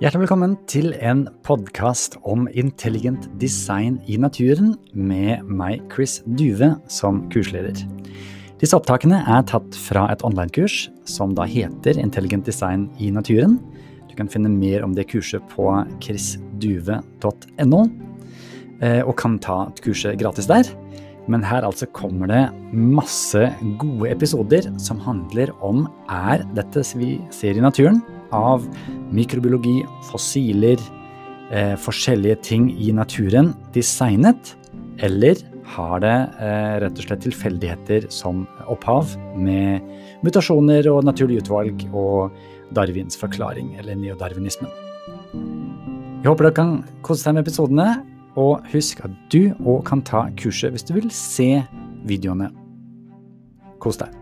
Hjertelig velkommen til en podkast om intelligent design i naturen med meg, Chris Duve, som kursleder. Disse opptakene er tatt fra et online-kurs som da heter Intelligent design i naturen. Du kan finne mer om det kurset på chrisduve.no, eh, og kan ta kurset gratis der. Men her altså kommer det masse gode episoder som handler om er dette vi ser i naturen, av mikrobiologi, fossiler, eh, forskjellige ting i naturen designet, eller har det eh, rett og slett tilfeldigheter som opphav, med mutasjoner og naturlig utvalg og Darwins forklaring, eller neodarwinismen? Jeg håper dere kan kose deg med episodene, og husk at du òg kan ta kurset hvis du vil se videoene. Kos deg.